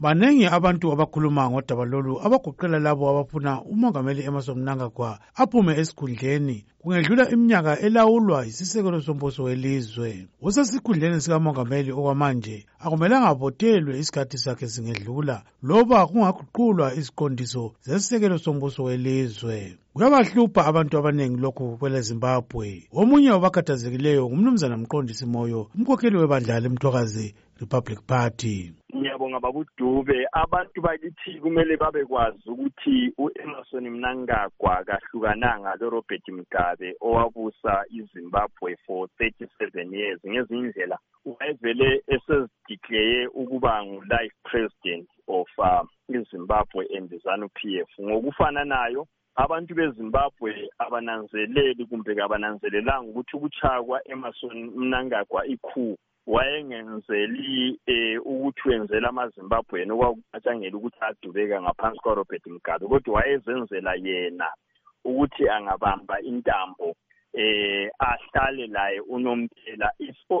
Banengi abantu abakhuluma ngodaba lolu abagoqela labo abafuna umongameli Emerson Mnangagwa aphume esikhundleni kungedlula iminyaka elawulwa yisisekelo sombuso welizwe. Usesikhundleni sikamongameli okwamanje akumelanga avotelwe isikhathi sakhe singedlula loba kungaguqulwa iziqondiso zesisekelo sombuso welizwe. Kuyabahlupha abantu abanengi lokhu kweleZimbabwe. Omunye wabakhathazekileyo ngumnumzana Mqondisi Moyo, umkhokheli webandla lemthokazi Republic Party. Ngiyabonga babudube abantu bakithi kumele babekwazi ukuthi uEmmerson Mnangagwa kahlukananga loRobert Mugabe owabusa iZimbabwe for 37 years ngezinye indlela wayevele esezideclare ukuba ngu-life president of uh, izimbabwe and zanu p f ngokufananayo abantu bezimbabwe abananzeleli kumbe kabananzelelanga ukuthi ukutshaya kwa-emerson mnangagwa ikhuwa wayengenzeli eh ukuthi wenzela amazimbabweni okwakucatshangela ukuthi adubeka ngaphansi kwarobert mugabe kodwa wayezenzela yena ukuthi angabamba intambo eh ahlale laye unomphela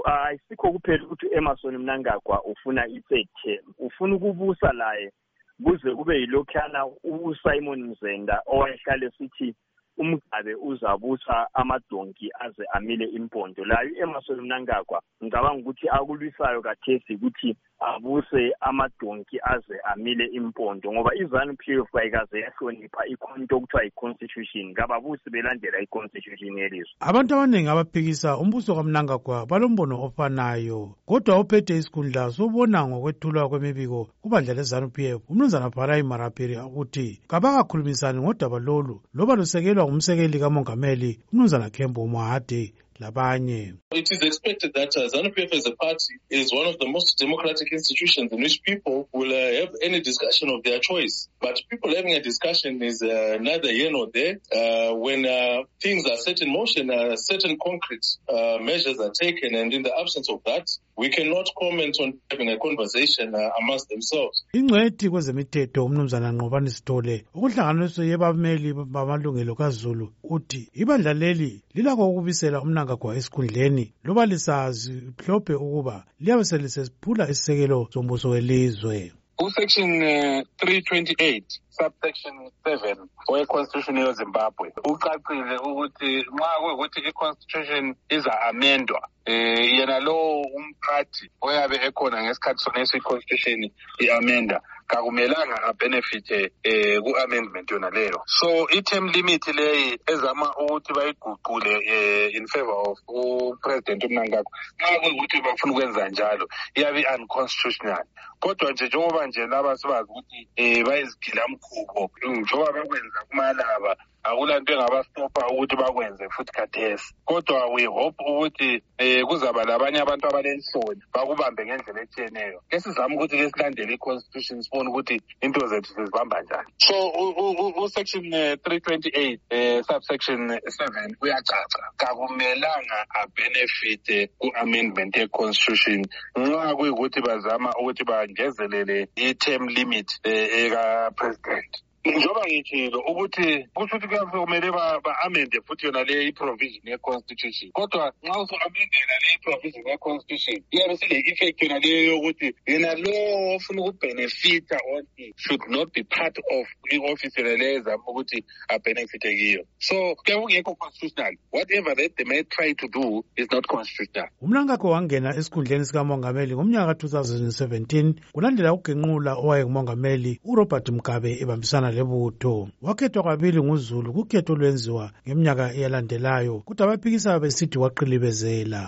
ayisikho kuphela ukuthi uemerson mnangagwa ufuna i-third term ufuna ukubusa laye kuze kube yilokhuyana usimon mzenda owayehlale sithi umgabe uzabusa amadonki aze amile impondo layo emasweni mnankagwa ngicabanga ukuthi akulwisayo kathesi ukuthi abuse amadonki aze amile impondo ngoba izanu p f kayikaze yahlonipha ikhonto okuthiwa yi-constitution kababusi belandela i-constitution yelizwe abantu abaningi abaphikisa umbuso kamnangagwa balombono ofanayo kodwa ophethe isikhundla sobona ngokwethulwa kwemibiko kubandla le-zanup f umnumzana barai marapiri ukuthi kabakakhulumisani ngodaba lolu loba lusekelwa ngumsekeli kamongameli umnumzana kembo mahade labanye it is expected that uh, zanu as a party is one of the most democratic institutions in which people will uh, have any discussion of their choice but people having a discussion is uh, neither here nor there uh, when uh, things are set in motion uh, certain concrete measures are taken and in the absence of that we cannot comment on having a conversation uh, amongst themselves ingcwethi kwezemithetho umnumzana nqobani sithole okuhlanganiso yebameli bamalungelo kazulu uthi ibandla leli lilakho ukubisela umnangagwa esikhundleni loba lisazi mhlophe ukuba liyabe selisesiphula isisekelo sombuso welizwe kusection uh, 328 subsection 7 weconstitution yezimbabwe ucacile ukuthi nxa kuyukuthi iconstitution iza-amendwa um eh, yena lowo umphathi oyabe ekhona ngesikhathi sonesi iconstitution i-amenda kakumelanga abenefithe um eh, ku-amendment yona leyo so i-term limit leyi ezama ukuthi bayiguqule um in favor of upresident umnankakho nxa kuyukuthi bafuna ukwenza njalo iyabe i-unconstitutional kodwa nje njengoba nje laba sibazi ukuthi um bayizigilamkhubo njengoba bakwenza kumalaba akula nto engabastopha ukuthi bakwenze futhi khathesi kodwa we hope ukuthi um kuzaba labanye abantu abalensoni bakubambe ngendlela etshiyeneyo ke sizame ukuthi ke silandele i-constitution sibone ukuthi into zethu sizibamba njani so usection uh, 328 uh, subsection 7 uyacaca kakumelanga abenefite ku-amendment ye-constitution nxa kuyikuthi bazama ukuthi bangezelele i-term limit eh, ekapresident njengoba ngitshilo ukuthi kusho ukuthi kuyabe kumele ba-amende futhi yona le iprovision ngeconstitution kodwa nxa usulamendela leyi provision yeconstitution iyabe sile-effect yona leyo yokuthi yena lowo ofuna ukubhenefitha on it should not be part of i-office yona leyo ezama ukuthi abhenefithe kiyo so kuyabe kungekho constitutional whatever that they may try to do is not constitutional umnankakho wangena esikhundleni sikamongameli ngomnyaka ka-2017 kulandela ukugenqula owayengumongameli urobert mugabe ebambisana lebutho wakhethwa kwabili nguzulu kukhetho olwenziwa ngeminyaka eyalandelayo kodwa abaphikisa besithi waqilibezela